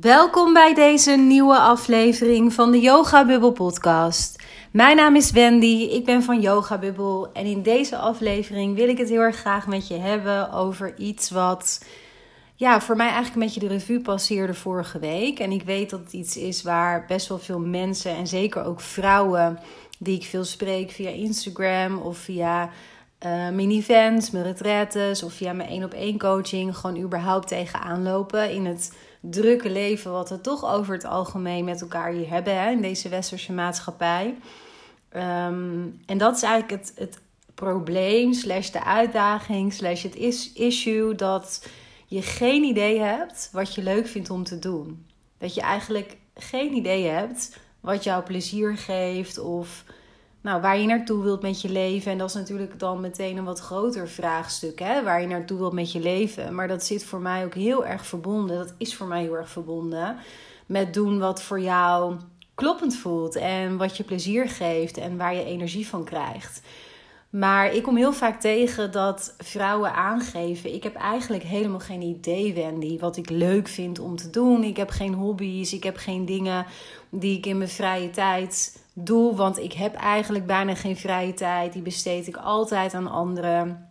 Welkom bij deze nieuwe aflevering van de Yoga Bubble podcast. Mijn naam is Wendy, ik ben van Yoga Bubble en in deze aflevering wil ik het heel erg graag met je hebben over iets wat ja, voor mij eigenlijk een beetje de revue passeerde vorige week. En ik weet dat het iets is waar best wel veel mensen en zeker ook vrouwen die ik veel spreek via Instagram of via uh, mijn events, mijn retretes of via mijn één op één coaching gewoon überhaupt tegenaan lopen in het drukke leven wat we toch over het algemeen met elkaar hier hebben hè, in deze westerse maatschappij. Ehm, en dat is eigenlijk het, het probleem, slash de uitdaging, slash het is, issue dat je geen idee hebt wat je leuk vindt om te doen. Dat je eigenlijk geen idee hebt wat jou plezier geeft of nou, waar je naartoe wilt met je leven. En dat is natuurlijk dan meteen een wat groter vraagstuk, hè? waar je naartoe wilt met je leven. Maar dat zit voor mij ook heel erg verbonden, dat is voor mij heel erg verbonden met doen wat voor jou kloppend voelt en wat je plezier geeft en waar je energie van krijgt. Maar ik kom heel vaak tegen dat vrouwen aangeven: ik heb eigenlijk helemaal geen idee, Wendy, wat ik leuk vind om te doen. Ik heb geen hobby's, ik heb geen dingen die ik in mijn vrije tijd doe, want ik heb eigenlijk bijna geen vrije tijd. Die besteed ik altijd aan anderen,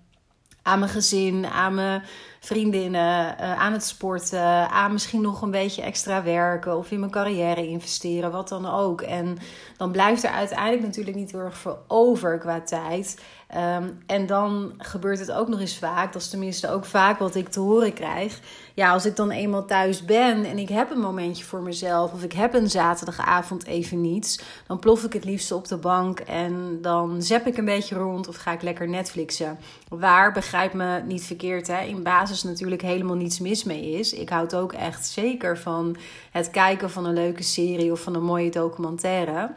aan mijn gezin, aan mijn vriendinnen, uh, aan het sporten, aan misschien nog een beetje extra werken of in mijn carrière investeren, wat dan ook. En dan blijft er uiteindelijk natuurlijk niet heel erg veel over qua tijd. Ehm, en dan gebeurt het ook nog eens vaak, dat is tenminste ook vaak wat ik te horen krijg. Ja, als ik dan eenmaal thuis ben en ik heb een momentje voor mezelf, of ik heb een zaterdagavond even niets, dan plof ik het liefst op de bank en dan zap ik een beetje rond of ga ik lekker Netflixen. Waar, begrijp me niet verkeerd, hè, in basis natuurlijk helemaal niets mis mee is. Ik houd ook echt zeker van het kijken van een leuke serie of van een mooie documentaire.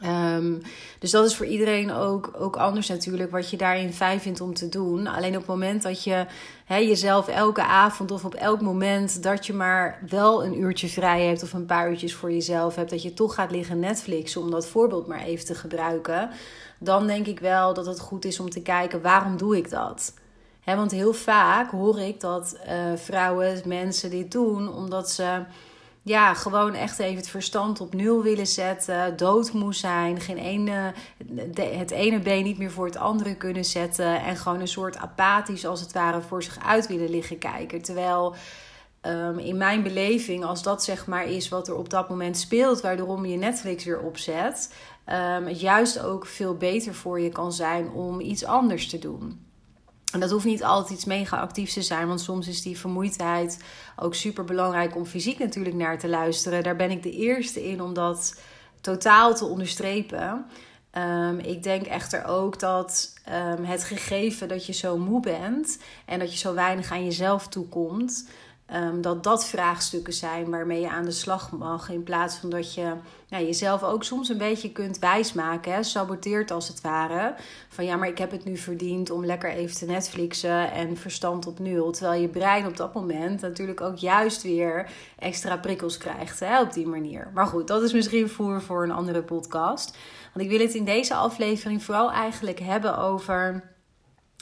Ehm, dus dat is voor iedereen ook, ook anders natuurlijk, wat je daarin fijn vindt om te doen. Alleen op het moment dat je jezelf elke avond of op elk moment dat je maar wel een uurtje vrij hebt of een paar uurtjes voor jezelf hebt, dat je toch gaat liggen Netflix, om dat voorbeeld maar even te gebruiken, dan denk ik wel dat het goed is om te kijken waarom doe ik dat? Want heel vaak hoor ik dat uh, vrouwen, mensen dit doen omdat ze ja, gewoon echt even het verstand op nul willen zetten, doodmoe zijn, geen ene, het ene been niet meer voor het andere kunnen zetten en gewoon een soort apathisch als het ware voor zich uit willen liggen kijken. Terwijl um, in mijn beleving, als dat zeg maar is wat er op dat moment speelt, waardoor je Netflix weer opzet, um, het juist ook veel beter voor je kan zijn om iets anders te doen. En dat hoeft niet altijd iets mega actiefs te zijn, want soms is die vermoeidheid ook super belangrijk om fysiek natuurlijk naar te luisteren. Daar ben ik de eerste in om dat totaal te onderstrepen. Um, ik denk echter ook dat um, het gegeven dat je zo moe bent en dat je zo weinig aan jezelf toekomt, Um, dat dat vraagstukken zijn waarmee je aan de slag mag. In plaats van dat je ja, jezelf ook soms een beetje kunt wijsmaken. Hè? Saboteert als het ware. Van ja, maar ik heb het nu verdiend om lekker even te Netflixen en verstand op nul. Terwijl je brein op dat moment natuurlijk ook juist weer extra prikkels krijgt hè? op die manier. Maar goed, dat is misschien voer voor een andere podcast. Want ik wil het in deze aflevering vooral eigenlijk hebben over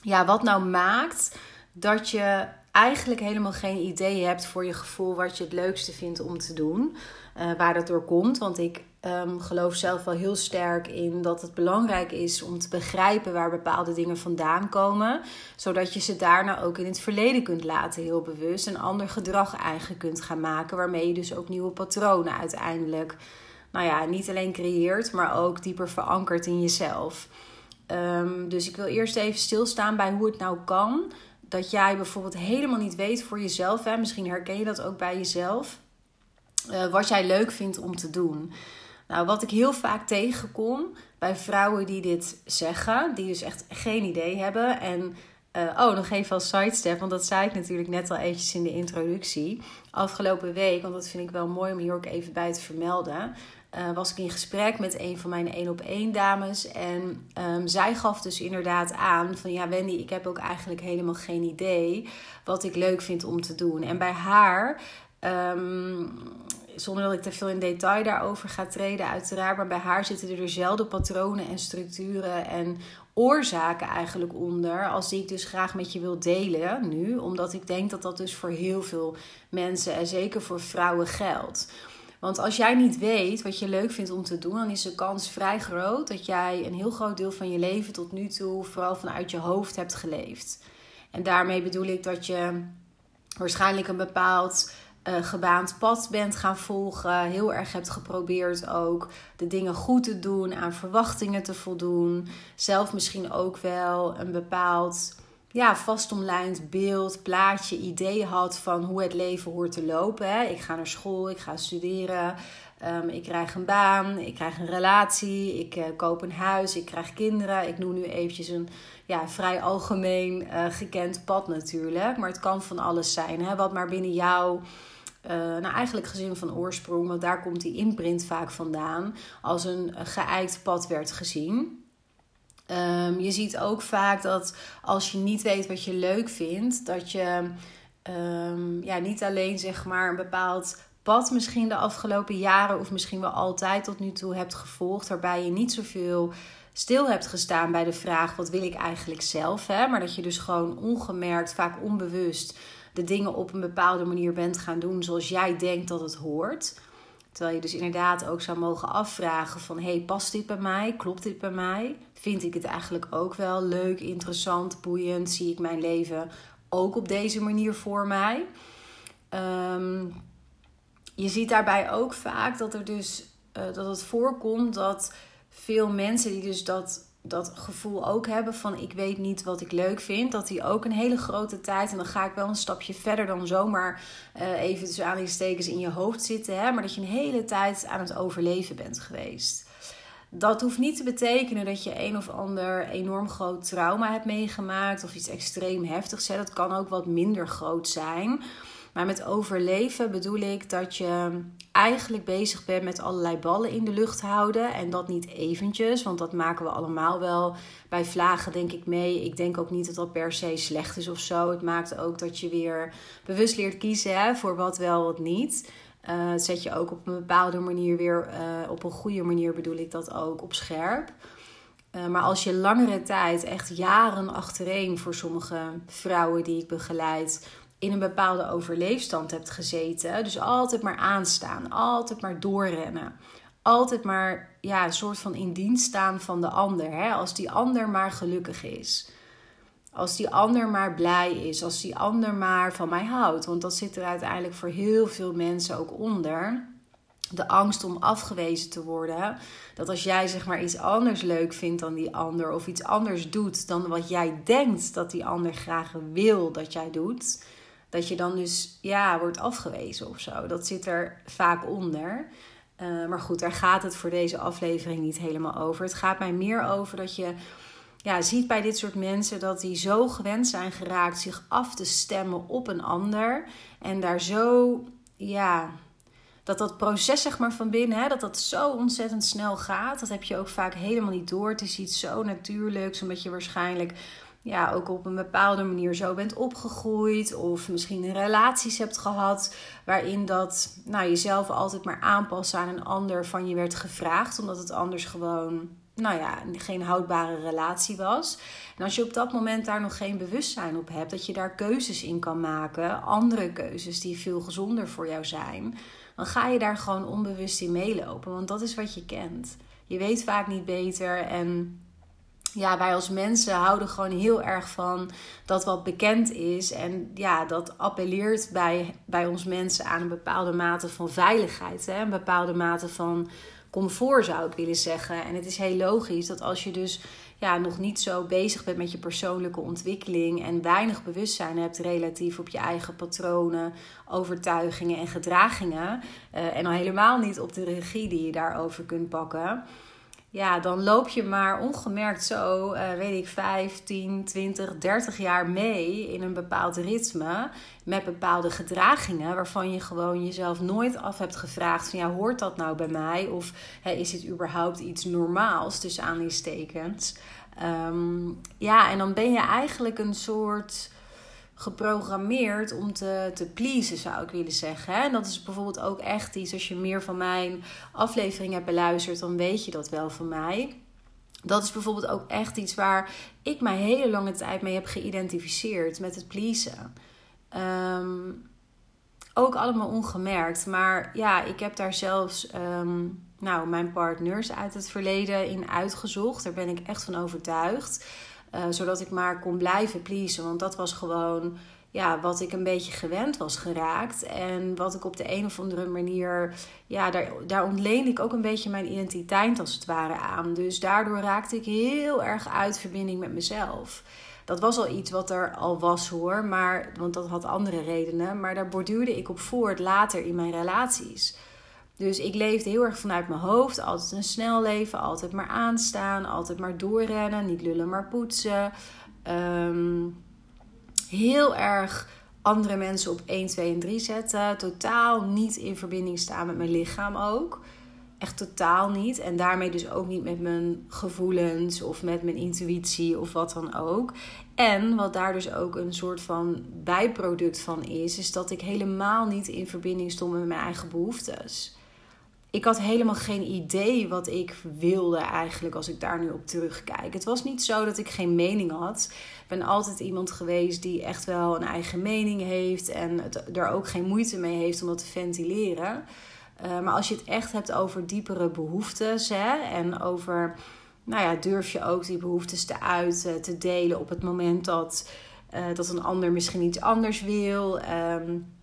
ja, wat nou maakt dat je eigenlijk helemaal geen idee hebt voor je gevoel wat je het leukste vindt om te doen. Uh, waar dat door komt. Want ik um, geloof zelf wel heel sterk in dat het belangrijk is om te begrijpen waar bepaalde dingen vandaan komen. Zodat je ze daarna ook in het verleden kunt laten, heel bewust. En ander gedrag eigen kunt gaan maken. Waarmee je dus ook nieuwe patronen uiteindelijk. Nou ja, niet alleen creëert, maar ook dieper verankert in jezelf. Um, dus ik wil eerst even stilstaan bij hoe het nou kan dat jij bijvoorbeeld helemaal niet weet voor jezelf, hè, misschien herken je dat ook bij jezelf, uh, wat jij leuk vindt om te doen. Nou, wat ik heel vaak tegenkom bij vrouwen die dit zeggen, die dus echt geen idee hebben. En uh, oh, nog even als sidestep, want dat zei ik natuurlijk net al eventjes in de introductie. Afgelopen week, want dat vind ik wel mooi om hier ook even bij te vermelden. Uh, was ik in gesprek met een van mijn één op één dames. En um, zij gaf dus inderdaad aan van ja, Wendy, ik heb ook eigenlijk helemaal geen idee wat ik leuk vind om te doen. En bij haar um, zonder dat ik te veel in detail daarover ga treden, uiteraard. Maar bij haar zitten er dezelfde patronen en structuren en oorzaken eigenlijk onder. Als die ik dus graag met je wil delen nu. Omdat ik denk dat dat dus voor heel veel mensen en zeker voor vrouwen geldt. Want als jij niet weet wat je leuk vindt om te doen, dan is de kans vrij groot dat jij een heel groot deel van je leven tot nu toe vooral vanuit je hoofd hebt geleefd. En daarmee bedoel ik dat je waarschijnlijk een bepaald uh, gebaand pad bent gaan volgen. Heel erg hebt geprobeerd ook de dingen goed te doen, aan verwachtingen te voldoen. Zelf misschien ook wel een bepaald ja, vastomlijnd beeld, plaatje, idee had van hoe het leven hoort te lopen. Hè. Ik ga naar school, ik ga studeren, um, ik krijg een baan, ik krijg een relatie, ik uh, koop een huis, ik krijg kinderen. Ik noem nu eventjes een ja, vrij algemeen uh, gekend pad natuurlijk. Maar het kan van alles zijn, hè, wat maar binnen jou... Uh, nou, eigenlijk gezin van oorsprong, want daar komt die imprint vaak vandaan, als een geëikt pad werd gezien. Um, je ziet ook vaak dat als je niet weet wat je leuk vindt, dat je um, ja, niet alleen zeg maar een bepaald pad misschien de afgelopen jaren of misschien wel altijd tot nu toe hebt gevolgd, waarbij je niet zoveel stil hebt gestaan bij de vraag wat wil ik eigenlijk zelf, hè? maar dat je dus gewoon ongemerkt, vaak onbewust de dingen op een bepaalde manier bent gaan doen zoals jij denkt dat het hoort. Terwijl je dus inderdaad ook zou mogen afvragen van... hey, past dit bij mij? Klopt dit bij mij? Vind ik het eigenlijk ook wel leuk, interessant, boeiend? Zie ik mijn leven ook op deze manier voor mij? Ehm, je ziet daarbij ook vaak dat er dus... Uh, dat het voorkomt dat veel mensen die dus dat dat gevoel ook hebben van ik weet niet wat ik leuk vind. Dat die ook een hele grote tijd, en dan ga ik wel een stapje verder dan zomaar uh, even tussen aanhalingstekens in je hoofd zitten. Hè, maar dat je een hele tijd aan het overleven bent geweest. Dat hoeft niet te betekenen dat je een of ander enorm groot trauma hebt meegemaakt of iets extreem heftigs. Hè. Dat kan ook wat minder groot zijn. Maar met overleven bedoel ik dat je eigenlijk bezig bent met allerlei ballen in de lucht houden. En dat niet eventjes, want dat maken we allemaal wel bij vlagen, denk ik, mee. Ik denk ook niet dat dat per se slecht is of zo. Het maakt ook dat je weer bewust leert kiezen hè, voor wat wel, wat niet. Uh, zet je ook op een bepaalde manier weer, uh, op een goede manier bedoel ik dat ook, op scherp. Uh, maar als je langere tijd, echt jaren achtereen voor sommige vrouwen die ik begeleid, in een bepaalde overleefstand hebt gezeten. Dus altijd maar aanstaan, altijd maar doorrennen. Altijd maar ja, een soort van in dienst staan van de ander. Hè? Als die ander maar gelukkig is. Als die ander maar blij is. Als die ander maar van mij houdt. Want dat zit er uiteindelijk voor heel veel mensen ook onder. De angst om afgewezen te worden. Dat als jij zeg maar iets anders leuk vindt dan die ander. Of iets anders doet dan wat jij denkt dat die ander graag wil dat jij doet dat je dan dus ja, wordt afgewezen of zo. Dat zit er vaak onder. Uh, maar goed, daar gaat het voor deze aflevering niet helemaal over. Het gaat mij meer over dat je ja, ziet bij dit soort mensen dat die zo gewend zijn geraakt zich af te stemmen op een ander. En daar zo, ja, dat dat proces zeg maar van binnen, hè, dat dat zo ontzettend snel gaat. Dat heb je ook vaak helemaal niet door. Het is iets zo natuurlijks, omdat je waarschijnlijk ja, ook op een bepaalde manier zo bent opgegroeid. Of misschien relaties hebt gehad waarin dat nou, jezelf altijd maar aanpassen aan een ander van je werd gevraagd. Omdat het anders gewoon nou ja, geen houdbare relatie was. En als je op dat moment daar nog geen bewustzijn op hebt, dat je daar keuzes in kan maken, andere keuzes die veel gezonder voor jou zijn, dan ga je daar gewoon onbewust in meelopen. Want dat is wat je kent. Je weet vaak niet beter en ja, wij als mensen houden gewoon heel erg van dat wat bekend is. En ja, dat appelleert bij, bij ons mensen aan een bepaalde mate van veiligheid. Hè? Een bepaalde mate van comfort zou ik willen zeggen. En het is heel logisch dat als je dus ja, nog niet zo bezig bent met je persoonlijke ontwikkeling en weinig bewustzijn hebt relatief op je eigen patronen, overtuigingen en gedragingen. Uh, en al helemaal niet op de regie die je daarover kunt pakken ja, dan loop je maar ongemerkt zo, uh, weet ik, 15, 20, 30 jaar mee in een bepaald ritme. Met bepaalde gedragingen waarvan je gewoon jezelf nooit af hebt gevraagd: van ja, hoort dat nou bij mij? Of is dit überhaupt iets normaals tussen aanhalingstekens? Um, ja, en dan ben je eigenlijk een soort geprogrammeerd om te, te pleasen, zou ik willen zeggen. En dat is bijvoorbeeld ook echt iets, als je meer van mijn aflevering hebt beluisterd, dan weet je dat wel van mij. Dat is bijvoorbeeld ook echt iets waar ik mij hele lange tijd mee heb geïdentificeerd met het pleasen. Ehm, ook allemaal ongemerkt. Maar ja, ik heb daar zelfs ehm, nou, mijn partners uit het verleden in uitgezocht. Daar ben ik echt van overtuigd. Uh, zodat ik maar kon blijven pleasen. Want dat was gewoon ja, wat ik een beetje gewend was geraakt. En wat ik op de een of andere manier. Ja, daar, daar ontleende ik ook een beetje mijn identiteit als het ware aan. Dus daardoor raakte ik heel erg uit verbinding met mezelf. Dat was al iets wat er al was hoor, maar, want dat had andere redenen. Maar daar borduurde ik op voort later in mijn relaties. Dus ik leefde heel erg vanuit mijn hoofd. Altijd een snel leven, altijd maar aanstaan, altijd maar doorrennen. Niet lullen, maar poetsen. Ehm, heel erg andere mensen op 1, 2 en 3 zetten. Totaal niet in verbinding staan met mijn lichaam ook. Echt totaal niet. En daarmee dus ook niet met mijn gevoelens of met mijn intuïtie of wat dan ook. En wat daar dus ook een soort van bijproduct van is, is dat ik helemaal niet in verbinding stond met mijn eigen behoeftes. Ik had helemaal geen idee wat ik wilde eigenlijk als ik daar nu op terugkijk. Het was niet zo dat ik geen mening had. Ik ben altijd iemand geweest die echt wel een eigen mening heeft en het, er ook geen moeite mee heeft om dat te ventileren. Uh, maar als je het echt hebt over diepere behoeftes hè, en over, nou ja, durf je ook die behoeftes te uiten, te delen op het moment dat, uh, dat een ander misschien iets anders wil. Um,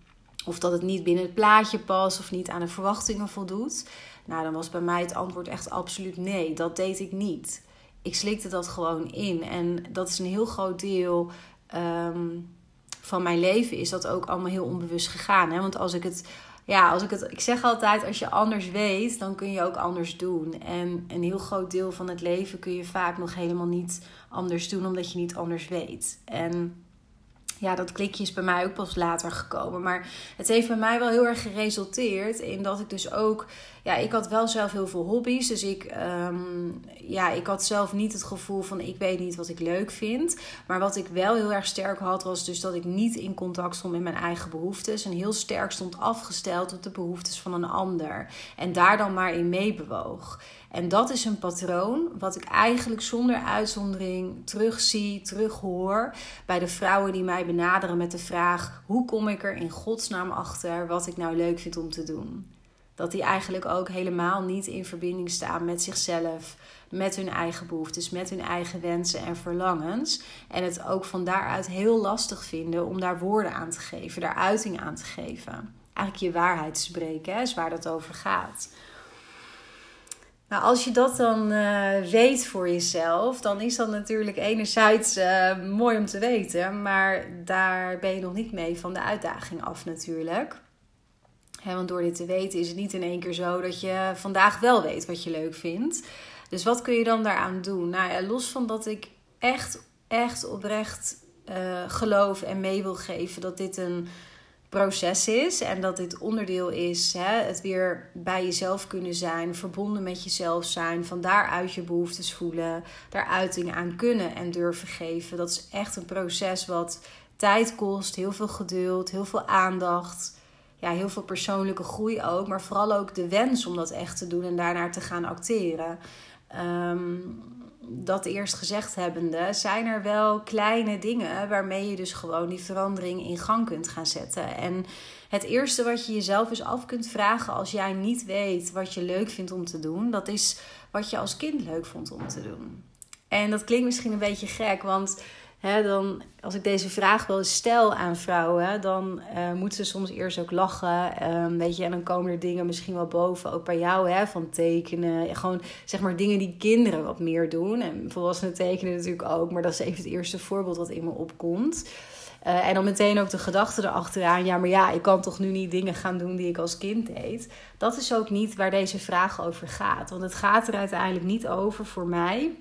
of dat het niet binnen het plaatje past of niet aan de verwachtingen voldoet. Nou, dan was bij mij het antwoord echt absoluut nee. Dat deed ik niet. Ik slikte dat gewoon in. En dat is een heel groot deel um, van mijn leven. Is dat ook allemaal heel onbewust gegaan. Hè? Want als ik het ja, als ik het. Ik zeg altijd: als je anders weet, dan kun je ook anders doen. En een heel groot deel van het leven kun je vaak nog helemaal niet anders doen, omdat je niet anders weet. En ja, dat klikje is bij mij ook pas later gekomen. Maar het heeft bij mij wel heel erg geresulteerd in dat ik dus ook. Ja, ik had wel zelf heel veel hobby's. Dus ik, ehm, ja, ik had zelf niet het gevoel van ik weet niet wat ik leuk vind. Maar wat ik wel heel erg sterk had, was dus dat ik niet in contact stond met mijn eigen behoeftes. En heel sterk stond afgesteld op de behoeftes van een ander. En daar dan maar in meebewoog. En dat is een patroon wat ik eigenlijk zonder uitzondering terugzie, terughoor bij de vrouwen die mij benaderen met de vraag: hoe kom ik er in godsnaam achter wat ik nou leuk vind om te doen? Dat die eigenlijk ook helemaal niet in verbinding staan met zichzelf, met hun eigen behoeftes, met hun eigen wensen en verlangens. En het ook van daaruit heel lastig vinden om daar woorden aan te geven, daar uiting aan te geven. Eigenlijk je waarheid spreken, hè, is waar dat over gaat. Nou, als je dat dan uh, weet voor jezelf, dan is dat natuurlijk enerzijds uh, mooi om te weten, maar daar ben je nog niet mee van de uitdaging af natuurlijk. Want door dit te weten is het niet in één keer zo dat je vandaag wel weet wat je leuk vindt. Dus wat kun je dan daaraan doen? Nou los van dat ik echt, echt oprecht uh, geloof en mee wil geven dat dit een proces is en dat dit onderdeel is, hè, het weer bij jezelf kunnen zijn, verbonden met jezelf zijn, van daaruit je behoeftes voelen, daar uiting aan kunnen en durven geven. Dat is echt een proces wat tijd kost, heel veel geduld, heel veel aandacht, ja, heel veel persoonlijke groei ook, maar vooral ook de wens om dat echt te doen en daarnaar te gaan acteren. Um, dat eerst gezegd hebbende, zijn er wel kleine dingen waarmee je dus gewoon die verandering in gang kunt gaan zetten. En het eerste wat je jezelf eens af kunt vragen als jij niet weet wat je leuk vindt om te doen, dat is wat je als kind leuk vond om te doen. En dat klinkt misschien een beetje gek, want dan, als ik deze vraag wel stel aan vrouwen, dan uh, moeten ze soms eerst ook lachen. Um, weet je, en dan komen er dingen misschien wel boven, ook bij jou, hè, van tekenen. Gewoon zeg maar dingen die kinderen wat meer doen. En volwassenen tekenen natuurlijk ook, maar dat is even het eerste voorbeeld wat in me opkomt. Uh, en dan meteen ook de gedachte erachteraan. Ja, maar ja, ik kan toch nu niet dingen gaan doen die ik als kind deed. Dat is ook niet waar deze vraag over gaat. Want het gaat er uiteindelijk niet over voor mij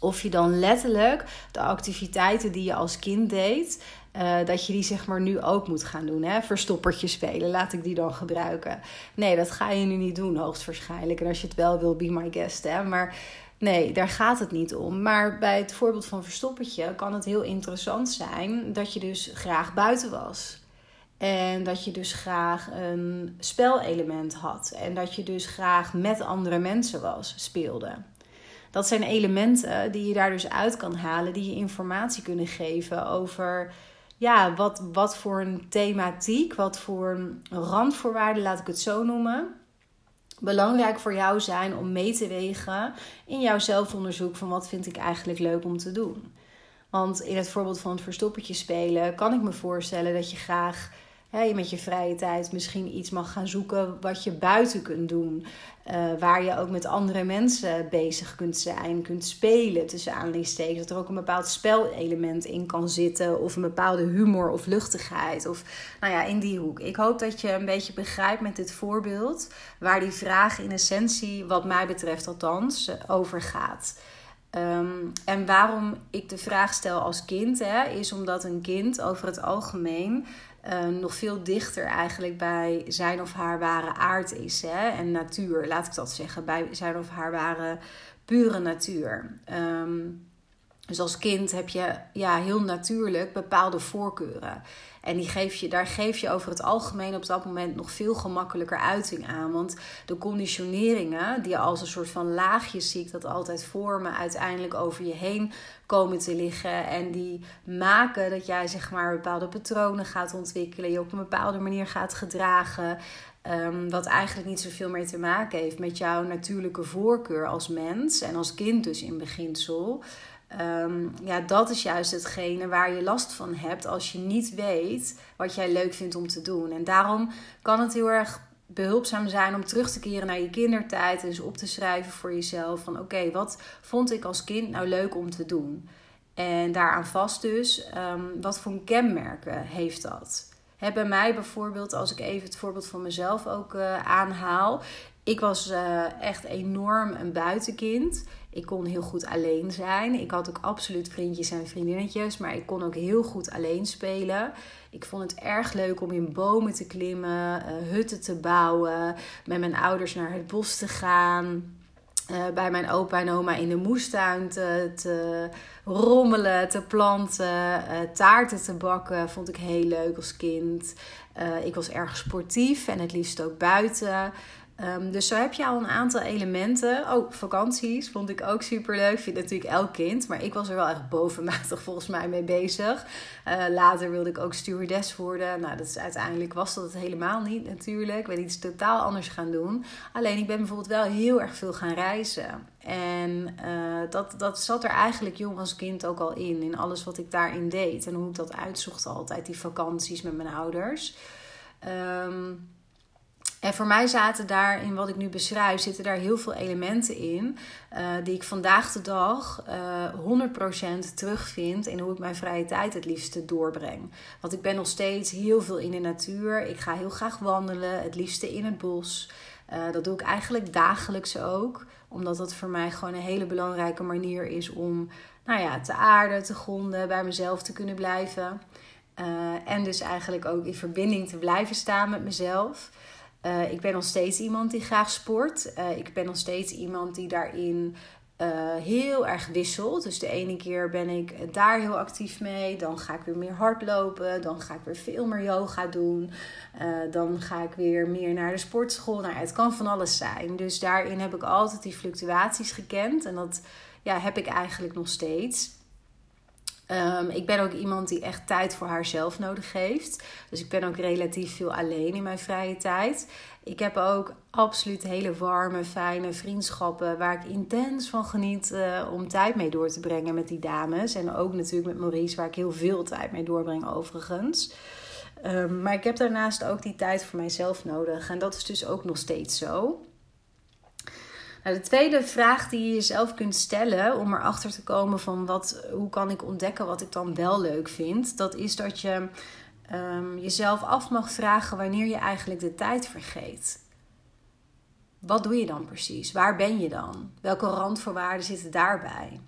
of je dan letterlijk de activiteiten die je als kind deed, uh, dat je die zeg maar nu ook moet gaan doen. Hè? Verstoppertje spelen, laat ik die dan gebruiken. Nee, dat ga je nu niet doen, hoogstwaarschijnlijk. En als je het wel wil, be my guest. Hè? Maar Nee, daar gaat het niet om. Maar bij het voorbeeld van Verstoppertje kan het heel interessant zijn dat je dus graag buiten was. En dat je dus graag een spelelement had. En dat je dus graag met andere mensen was, speelde. Dat zijn elementen die je daar dus uit kan halen, die je informatie kunnen geven over ja, wat, wat voor een thematiek, wat voor randvoorwaarden, laat ik het zo noemen, belangrijk voor jou zijn om mee te wegen in jouw zelfonderzoek van wat vind ik eigenlijk leuk om te doen. Want in het voorbeeld van het verstoppertje spelen kan ik me voorstellen dat je graag je met je vrije tijd misschien iets mag gaan zoeken wat je buiten kunt doen. Uh, waar je ook met andere mensen bezig kunt zijn, kunt spelen tussen aanleidingstekens. Dat er ook een bepaald spelelement in kan zitten. Of een bepaalde humor of luchtigheid. Of nou ja, in die hoek. Ik hoop dat je een beetje begrijpt met dit voorbeeld. Waar die vraag in essentie, wat mij betreft althans, over gaat. Um, en waarom ik de vraag stel als kind, hè, is omdat een kind over het algemeen uh, nog veel dichter eigenlijk bij zijn of haar ware aard is. Hè? En natuur, laat ik dat zeggen, bij zijn of haar ware pure natuur. Um, dus als kind heb je ja, heel natuurlijk bepaalde voorkeuren. En die geef je, daar geef je over het algemeen op dat moment nog veel gemakkelijker uiting aan. Want de conditioneringen, die als een soort van laagjes ziet, dat altijd vormen, uiteindelijk over je heen komen te liggen. En die maken dat jij zeg maar bepaalde patronen gaat ontwikkelen. Je op een bepaalde manier gaat gedragen. Um, wat eigenlijk niet zoveel meer te maken heeft met jouw natuurlijke voorkeur als mens en als kind dus in beginsel. Ehm, ja, dat is juist hetgene waar je last van hebt als je niet weet wat jij leuk vindt om te doen. En daarom kan het heel erg behulpzaam zijn om terug te keren naar je kindertijd en eens op te schrijven voor jezelf van oké, wat vond ik als kind nou leuk om te doen? En daaraan vast dus, ehm, wat voor kenmerken heeft dat? He, bij mij bijvoorbeeld, als ik even het voorbeeld van mezelf ook uh, aanhaal. Ik was uh, echt enorm een buitenkind. Ik kon heel goed alleen zijn. Ik had ook absoluut vriendjes en vriendinnetjes, maar ik kon ook heel goed alleen spelen. Ik vond het erg leuk om in bomen te klimmen, uh, hutten te bouwen, met mijn ouders naar het bos te gaan. Uh, bij mijn opa en oma in de moestuin te, te rommelen, te planten, uh, taarten te bakken. Vond ik heel leuk als kind. Ik was erg sportief en het liefst ook buiten. Um, dus zo heb je al een aantal elementen. Oh, vakanties vond ik ook super leuk. Vind natuurlijk elk kind. Maar ik was er wel echt bovenmatig volgens mij mee bezig. Uh, later wilde ik ook stewardess worden. Nou, dat is, uiteindelijk was dat het helemaal niet natuurlijk. Ik ben iets totaal anders gaan doen. Alleen ik ben bijvoorbeeld wel heel erg veel gaan reizen. En uh, dat, dat zat er eigenlijk jong als kind ook al in. In alles wat ik daarin deed. En hoe ik dat uitzocht altijd. Die vakanties met mijn ouders. Um, en voor mij zaten daar, in wat ik nu beschrijf, zitten daar heel veel elementen in. Uh, die ik vandaag de dag uh, 100% terugvind in hoe ik mijn vrije tijd het liefste doorbreng. Want ik ben nog steeds heel veel in de natuur. Ik ga heel graag wandelen, het liefste in het bos. Uh, dat doe ik eigenlijk dagelijks ook. Omdat dat voor mij gewoon een hele belangrijke manier is om nou ja, te aarden, te gronden, bij mezelf te kunnen blijven. En dus eigenlijk ook in verbinding te blijven staan met mezelf. Uh, ik ben nog steeds iemand die graag sport. Uh, ik ben nog steeds iemand die daarin uh, heel erg wisselt. Dus de ene keer ben ik daar heel actief mee. Dan ga ik weer meer hardlopen. Dan ga ik weer veel meer yoga doen. dan ga ik weer meer naar de sportschool. Nou, het kan van alles zijn. Dus daarin heb ik altijd die fluctuaties gekend. En dat ja, heb ik eigenlijk nog steeds. Um, ik ben ook iemand die echt tijd voor haarzelf nodig heeft. Dus ik ben ook relatief veel alleen in mijn vrije tijd. Ik heb ook absoluut hele warme, fijne vriendschappen waar ik intens van geniet uh, om tijd mee door te brengen met die dames. En ook natuurlijk met Maurice, waar ik heel veel tijd mee doorbreng overigens. Um, maar ik heb daarnaast ook die tijd voor mijzelf nodig. En dat is dus ook nog steeds zo. Nou, de tweede vraag die je jezelf kunt stellen om erachter te komen van wat, hoe kan ik ontdekken wat ik dan wel leuk vind, dat is dat je um, jezelf af mag vragen wanneer je eigenlijk de tijd vergeet. Wat doe je dan precies? Waar ben je dan? Welke randvoorwaarden zitten daarbij?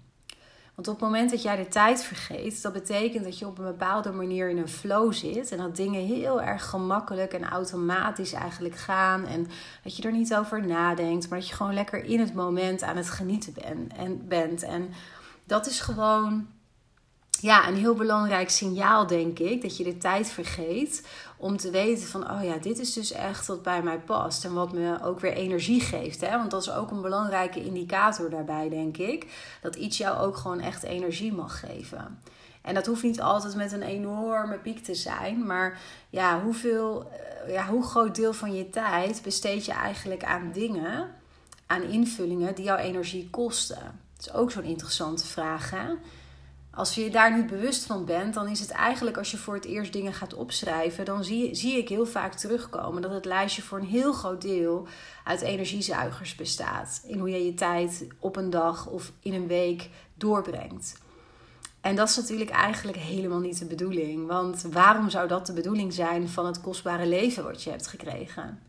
Want op het moment dat jij de tijd vergeet, dat betekent dat je op een bepaalde manier in een flow zit. En dat dingen heel erg gemakkelijk en automatisch eigenlijk gaan. En dat je er niet over nadenkt, maar dat je gewoon lekker in het moment aan het genieten ben, en, bent. En dat is gewoon ja, een heel belangrijk signaal, denk ik, dat je de tijd vergeet om te weten van, oh ja, dit is dus echt wat bij mij past en wat me ook weer energie geeft. Hè? Want dat is ook een belangrijke indicator daarbij, denk ik, dat iets jou ook gewoon echt energie mag geven. En dat hoeft niet altijd met een enorme piek te zijn, maar ja, hoeveel, eh, ja, hoe groot deel van je tijd besteed je eigenlijk aan dingen, aan invullingen die jouw energie kosten? Dat is ook zo'n interessante vraag, hè? Als je daar niet bewust van bent, dan is het eigenlijk als je voor het eerst dingen gaat opschrijven, dan zie, zie ik heel vaak terugkomen dat het lijstje voor een heel groot deel uit energiezuigers bestaat. In hoe je je tijd op een dag of in een week doorbrengt. En dat is natuurlijk eigenlijk helemaal niet de bedoeling. Want waarom zou dat de bedoeling zijn van het kostbare leven wat je hebt gekregen?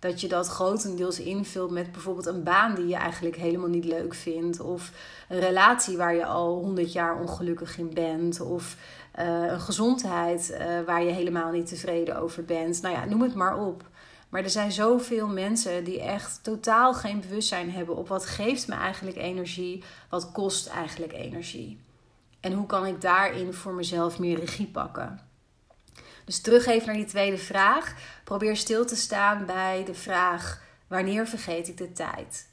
Dat je dat grotendeels invult met bijvoorbeeld een baan die je eigenlijk helemaal niet leuk vindt. Of een relatie waar je al honderd jaar ongelukkig in bent. Of uh, een gezondheid uh, waar je helemaal niet tevreden over bent. Nou ja, noem het maar op. Maar er zijn zoveel mensen die echt totaal geen bewustzijn hebben op wat geeft me eigenlijk energie, wat kost eigenlijk energie. En hoe kan ik daarin voor mezelf meer regie pakken? Dus terug even naar die tweede vraag. Probeer stil te staan bij de vraag: wanneer vergeet ik de tijd?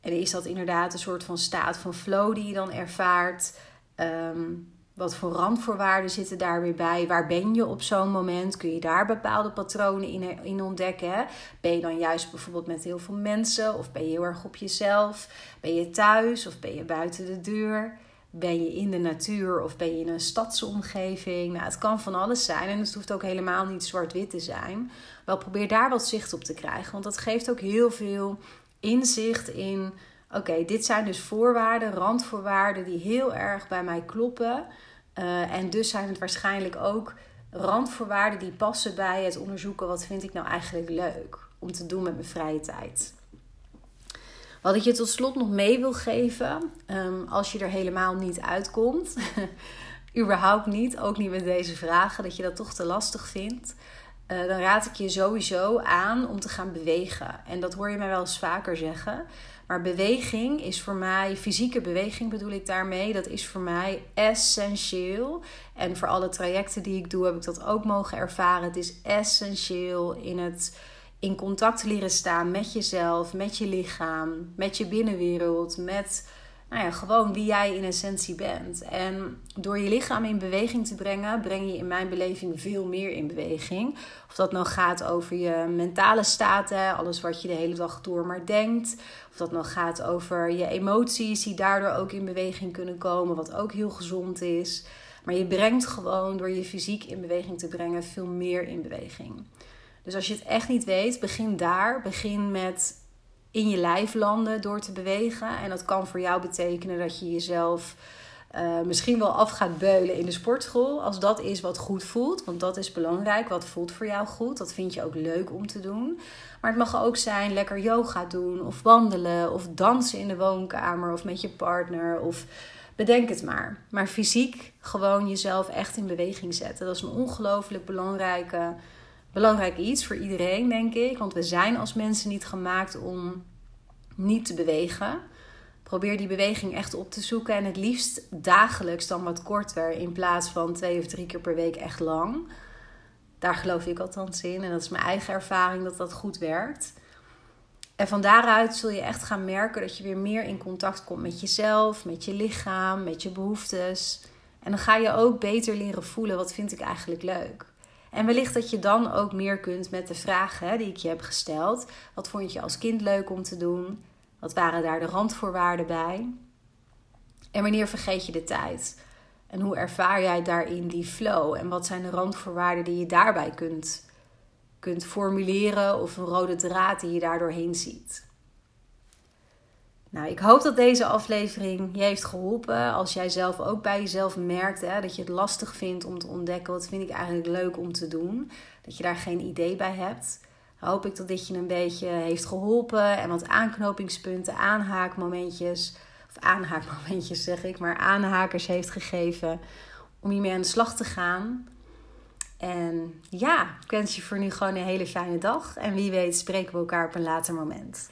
En is dat inderdaad een soort van staat van flow die je dan ervaart? Ehm, wat voor randvoorwaarden zitten daar weer bij? Waar ben je op zo'n moment? Kun je daar bepaalde patronen in, in ontdekken? Ben je dan juist bijvoorbeeld met heel veel mensen? Of ben je heel erg op jezelf? Ben je thuis of ben je buiten de deur? Ben je in de natuur of ben je in een stadsomgeving? Nou, het kan van alles zijn en het hoeft ook helemaal niet zwart-wit te zijn. Wel probeer daar wat zicht op te krijgen, want dat geeft ook heel veel inzicht in. Oké, dit zijn dus voorwaarden, randvoorwaarden die heel erg bij mij kloppen. Uh, en dus zijn het waarschijnlijk ook randvoorwaarden die passen bij het onderzoeken wat vind ik nou eigenlijk leuk om te doen met mijn vrije tijd. Wat ik je tot slot nog mee wil geven, um, als je er helemaal niet uitkomt, überhaupt niet, ook niet met deze vragen, dat je dat toch te lastig vindt, uh, dan raad ik je sowieso aan om te gaan bewegen. En dat hoor je mij wel eens vaker zeggen. Maar beweging is voor mij, fysieke beweging bedoel ik daarmee, dat is voor mij essentieel. En voor alle trajecten die ik doe, heb ik dat ook mogen ervaren. Het is essentieel in het in contact leren staan met jezelf, met je lichaam, met je binnenwereld, met nou ja, gewoon wie jij in essentie bent. En door je lichaam in beweging te brengen, breng je in mijn beleving veel meer in beweging. Of dat nou gaat over je mentale staten, alles wat je de hele dag door maar denkt. Of dat nou gaat over je emoties, die daardoor ook in beweging kunnen komen, wat ook heel gezond is. Maar je brengt gewoon door je fysiek in beweging te brengen veel meer in beweging. Dus als je het echt niet weet, begin daar. Begin met in je lijf landen door te bewegen. En dat kan voor jou betekenen dat je jezelf uh, misschien wel af gaat beulen in de sportschool. Als dat is wat goed voelt. Want dat is belangrijk. Wat voelt voor jou goed? Dat vind je ook leuk om te doen. Maar het mag ook zijn lekker yoga doen. Of wandelen. Of dansen in de woonkamer. Of met je partner. Of bedenk het maar. Maar fysiek gewoon jezelf echt in beweging zetten. Dat is een ongelooflijk belangrijke belangrijk iets voor iedereen, denk ik. Want we zijn als mensen niet gemaakt om niet te bewegen. Probeer die beweging echt op te zoeken. En het liefst dagelijks dan wat korter. In plaats van twee of drie keer per week echt lang. Daar geloof ik althans in. En dat is mijn eigen ervaring dat dat goed werkt. En van daaruit zul je echt gaan merken dat je weer meer in contact komt met jezelf, met je lichaam, met je behoeftes. En dan ga je ook beter leren voelen wat vind ik eigenlijk leuk. En wellicht dat je dan ook meer kunt met de vragen die ik je heb gesteld. Wat vond je als kind leuk om te doen? Wat waren daar de randvoorwaarden bij? En wanneer vergeet je de tijd? En hoe ervaar jij daarin die flow? En wat zijn de randvoorwaarden die je daarbij kunt, kunt formuleren of een rode draad die je daardoorheen ziet? Nou, ik hoop dat deze aflevering je heeft geholpen. Als jij zelf ook bij jezelf merkt hè, dat je het lastig vindt om te ontdekken wat vind ik eigenlijk leuk om te doen. Dat je daar geen idee bij hebt. Hoop ik dat dit je een beetje heeft geholpen en wat aanknopingspunten, aanhaakmomentjes of aanhaakmomentjes zeg ik, maar aanhakers heeft gegeven om hiermee aan de slag te gaan. En ja, ik wens je voor nu gewoon een hele fijne dag. En wie weet spreken we elkaar op een later moment.